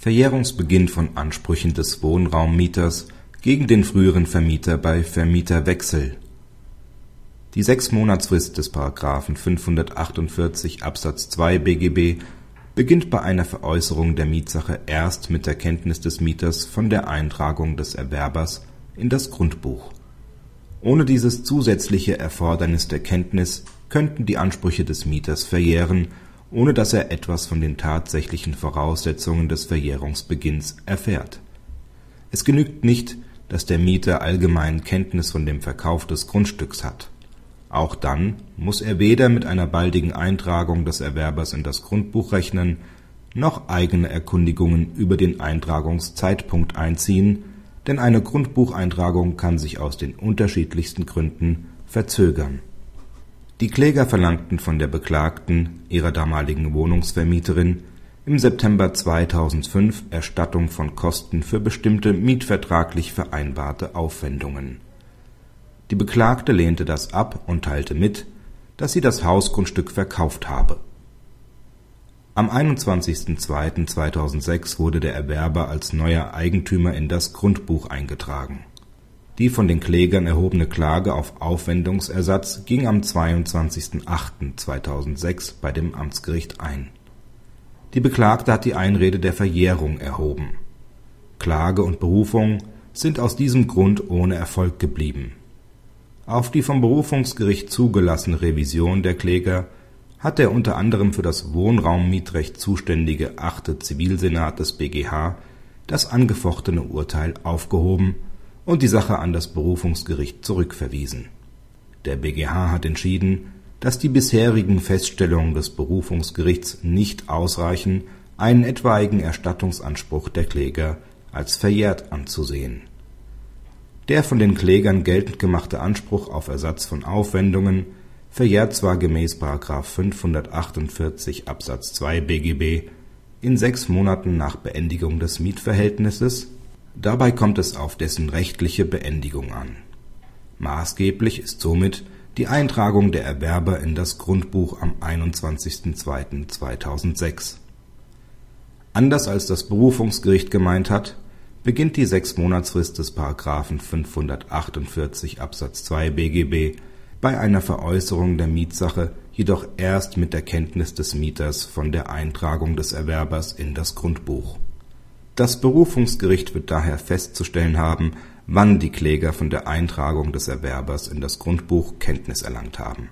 Verjährungsbeginn von Ansprüchen des Wohnraummieters gegen den früheren Vermieter bei Vermieterwechsel die Sechsmonatsfrist des § 548 Absatz 2 BGB beginnt bei einer Veräußerung der Mietsache erst mit der Kenntnis des Mieters von der Eintragung des Erwerbers in das Grundbuch. Ohne dieses zusätzliche Erfordernis der Kenntnis könnten die Ansprüche des Mieters verjähren, ohne dass er etwas von den tatsächlichen Voraussetzungen des Verjährungsbeginns erfährt. Es genügt nicht, dass der Mieter allgemein Kenntnis von dem Verkauf des Grundstücks hat auch dann muss er weder mit einer baldigen Eintragung des Erwerbers in das Grundbuch rechnen, noch eigene Erkundigungen über den Eintragungszeitpunkt einziehen, denn eine Grundbucheintragung kann sich aus den unterschiedlichsten Gründen verzögern. Die Kläger verlangten von der Beklagten, ihrer damaligen Wohnungsvermieterin, im September 2005 Erstattung von Kosten für bestimmte mietvertraglich vereinbarte Aufwendungen die Beklagte lehnte das ab und teilte mit, dass sie das Hausgrundstück verkauft habe. Am 21.02.2006 wurde der Erwerber als neuer Eigentümer in das Grundbuch eingetragen. Die von den Klägern erhobene Klage auf Aufwendungsersatz ging am 22.08.2006 bei dem Amtsgericht ein. Die Beklagte hat die Einrede der Verjährung erhoben. Klage und Berufung sind aus diesem Grund ohne Erfolg geblieben auf die vom Berufungsgericht zugelassene Revision der Kläger hat der unter anderem für das Wohnraummietrecht zuständige achte Zivilsenat des BGH das angefochtene Urteil aufgehoben und die Sache an das Berufungsgericht zurückverwiesen. Der BGH hat entschieden, dass die bisherigen Feststellungen des Berufungsgerichts nicht ausreichen, einen etwaigen Erstattungsanspruch der Kläger als verjährt anzusehen der von den Klägern geltend gemachte Anspruch auf Ersatz von Aufwendungen verjährt zwar gemäß § 548 Absatz 2 BGB in sechs Monaten nach Beendigung des Mietverhältnisses, dabei kommt es auf dessen rechtliche Beendigung an. Maßgeblich ist somit die Eintragung der Erwerber in das Grundbuch am 21.02.2006. Anders als das Berufungsgericht gemeint hat beginnt die Sechsmonatsfrist des § 548 Absatz 2 BGB bei einer Veräußerung der Mietsache jedoch erst mit der Kenntnis des Mieters von der Eintragung des Erwerbers in das Grundbuch. Das Berufungsgericht wird daher festzustellen haben, wann die Kläger von der Eintragung des Erwerbers in das Grundbuch Kenntnis erlangt haben